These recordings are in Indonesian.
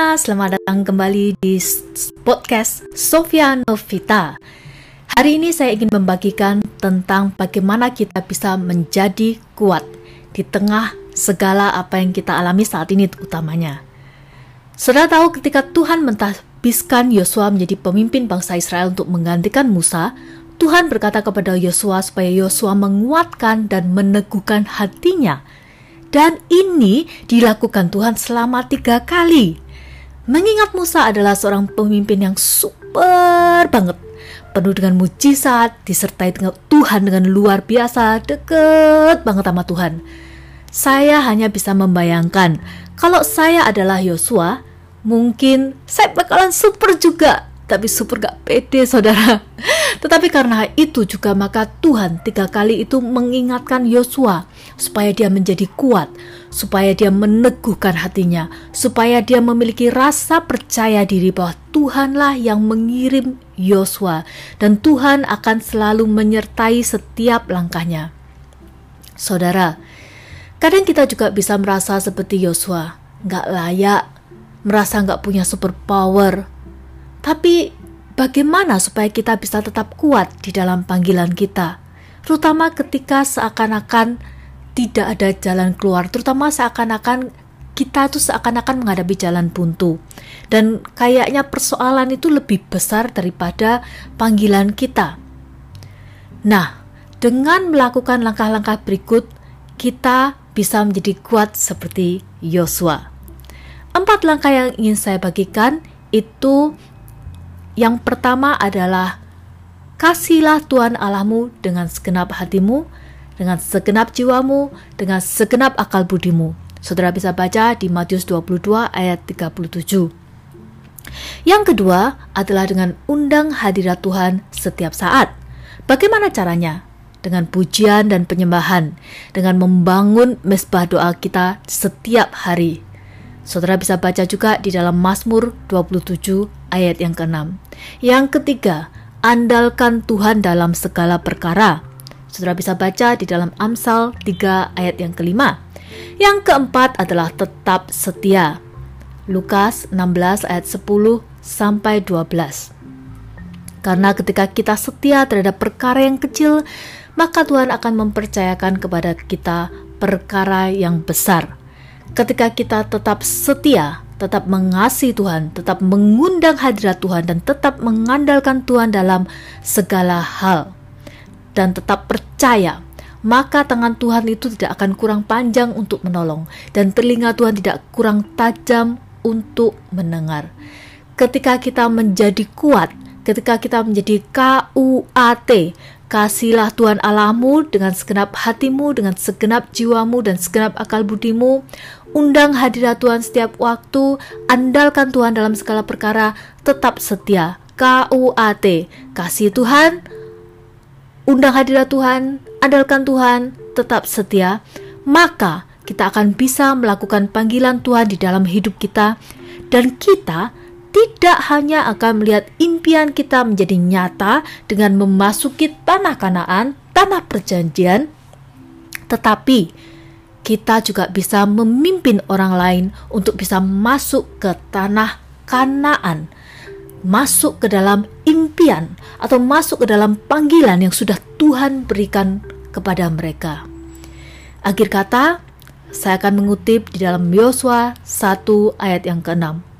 semuanya, selamat datang kembali di podcast Sofia Novita. Hari ini saya ingin membagikan tentang bagaimana kita bisa menjadi kuat di tengah segala apa yang kita alami saat ini utamanya. Saudara tahu ketika Tuhan mentahbiskan Yosua menjadi pemimpin bangsa Israel untuk menggantikan Musa, Tuhan berkata kepada Yosua supaya Yosua menguatkan dan meneguhkan hatinya dan ini dilakukan Tuhan selama tiga kali. Mengingat Musa adalah seorang pemimpin yang super banget. Penuh dengan mujizat, disertai dengan Tuhan dengan luar biasa, deket banget sama Tuhan. Saya hanya bisa membayangkan, kalau saya adalah Yosua, mungkin saya bakalan super juga tapi super gak pede saudara. Tetapi karena itu juga maka Tuhan tiga kali itu mengingatkan Yosua supaya dia menjadi kuat, supaya dia meneguhkan hatinya, supaya dia memiliki rasa percaya diri bahwa Tuhanlah yang mengirim Yosua dan Tuhan akan selalu menyertai setiap langkahnya. Saudara, kadang kita juga bisa merasa seperti Yosua, gak layak, merasa gak punya super power, tapi bagaimana supaya kita bisa tetap kuat di dalam panggilan kita? Terutama ketika seakan-akan tidak ada jalan keluar, terutama seakan-akan kita tuh seakan-akan menghadapi jalan buntu. Dan kayaknya persoalan itu lebih besar daripada panggilan kita. Nah, dengan melakukan langkah-langkah berikut, kita bisa menjadi kuat seperti Yosua. Empat langkah yang ingin saya bagikan itu yang pertama adalah kasihlah Tuhan Allahmu dengan segenap hatimu, dengan segenap jiwamu, dengan segenap akal budimu. Saudara bisa baca di Matius 22 ayat 37. Yang kedua adalah dengan undang hadirat Tuhan setiap saat. Bagaimana caranya? Dengan pujian dan penyembahan, dengan membangun mesbah doa kita setiap hari. Saudara bisa baca juga di dalam Mazmur 27 ayat yang keenam. Yang ketiga, andalkan Tuhan dalam segala perkara. Saudara bisa baca di dalam Amsal 3 ayat yang kelima. Yang keempat adalah tetap setia. Lukas 16 ayat 10 sampai 12. Karena ketika kita setia terhadap perkara yang kecil, maka Tuhan akan mempercayakan kepada kita perkara yang besar. Ketika kita tetap setia, tetap mengasihi Tuhan, tetap mengundang hadirat Tuhan, dan tetap mengandalkan Tuhan dalam segala hal, dan tetap percaya, maka tangan Tuhan itu tidak akan kurang panjang untuk menolong, dan telinga Tuhan tidak kurang tajam untuk mendengar. Ketika kita menjadi kuat, ketika kita menjadi KUAT, Kasihlah Tuhan Allahmu dengan segenap hatimu, dengan segenap jiwamu, dan segenap akal budimu. Undang hadirat Tuhan setiap waktu, andalkan Tuhan dalam segala perkara, tetap setia. KUAT, kasih Tuhan, undang hadirat Tuhan, andalkan Tuhan, tetap setia, maka kita akan bisa melakukan panggilan Tuhan di dalam hidup kita, dan kita tidak hanya akan melihat impian kita menjadi nyata dengan memasuki tanah Kanaan, tanah perjanjian, tetapi kita juga bisa memimpin orang lain untuk bisa masuk ke tanah Kanaan, masuk ke dalam impian atau masuk ke dalam panggilan yang sudah Tuhan berikan kepada mereka. Akhir kata, saya akan mengutip di dalam Yosua 1 ayat yang ke-6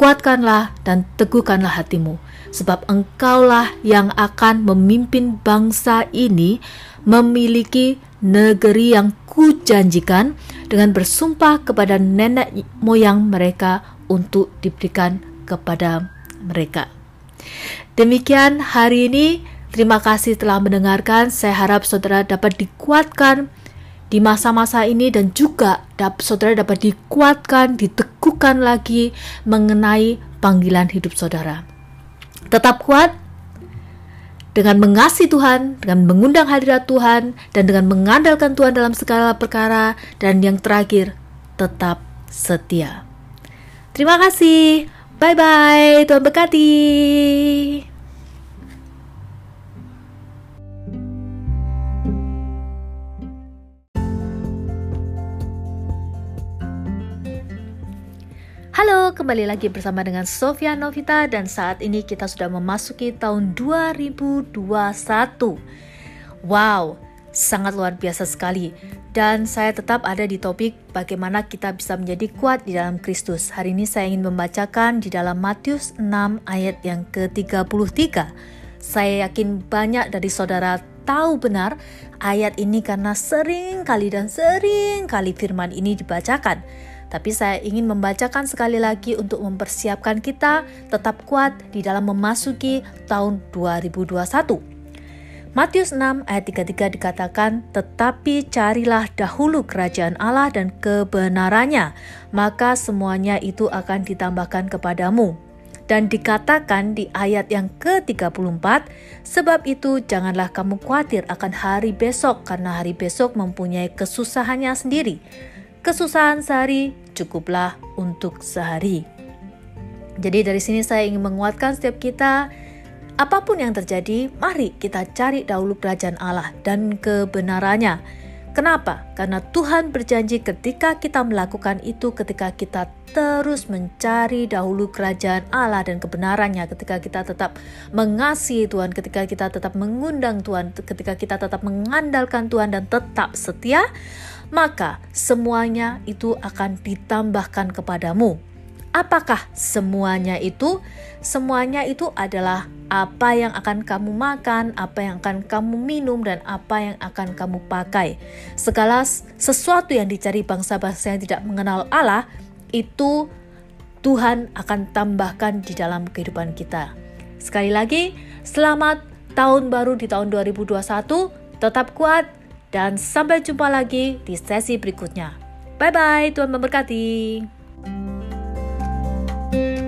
kuatkanlah dan teguhkanlah hatimu, sebab engkaulah yang akan memimpin bangsa ini memiliki negeri yang kujanjikan dengan bersumpah kepada nenek moyang mereka untuk diberikan kepada mereka. Demikian hari ini, terima kasih telah mendengarkan. Saya harap saudara dapat dikuatkan di masa-masa ini dan juga saudara dapat dikuatkan, diteguhkan lagi mengenai panggilan hidup saudara. Tetap kuat dengan mengasihi Tuhan, dengan mengundang hadirat Tuhan, dan dengan mengandalkan Tuhan dalam segala perkara, dan yang terakhir, tetap setia. Terima kasih. Bye-bye. Tuhan berkati. Halo, kembali lagi bersama dengan Sofia Novita dan saat ini kita sudah memasuki tahun 2021. Wow, sangat luar biasa sekali. Dan saya tetap ada di topik bagaimana kita bisa menjadi kuat di dalam Kristus. Hari ini saya ingin membacakan di dalam Matius 6 ayat yang ke-33. Saya yakin banyak dari saudara tahu benar ayat ini karena sering kali dan sering kali firman ini dibacakan. Tapi saya ingin membacakan sekali lagi untuk mempersiapkan kita tetap kuat di dalam memasuki tahun 2021. Matius 6 ayat 33 dikatakan, Tetapi carilah dahulu kerajaan Allah dan kebenarannya, maka semuanya itu akan ditambahkan kepadamu. Dan dikatakan di ayat yang ke-34, Sebab itu janganlah kamu khawatir akan hari besok, karena hari besok mempunyai kesusahannya sendiri kesusahan sehari cukuplah untuk sehari. Jadi dari sini saya ingin menguatkan setiap kita apa pun yang terjadi, mari kita cari dahulu kerajaan Allah dan kebenarannya. Kenapa? Karena Tuhan berjanji ketika kita melakukan itu, ketika kita terus mencari dahulu kerajaan Allah dan kebenarannya, ketika kita tetap mengasihi Tuhan, ketika kita tetap mengundang Tuhan, ketika kita tetap mengandalkan Tuhan dan tetap setia, maka semuanya itu akan ditambahkan kepadamu. Apakah semuanya itu? Semuanya itu adalah apa yang akan kamu makan, apa yang akan kamu minum, dan apa yang akan kamu pakai. Segala sesuatu yang dicari bangsa-bangsa yang tidak mengenal Allah, itu Tuhan akan tambahkan di dalam kehidupan kita. Sekali lagi, selamat tahun baru di tahun 2021. Tetap kuat, dan sampai jumpa lagi di sesi berikutnya. Bye bye, Tuhan memberkati. thank you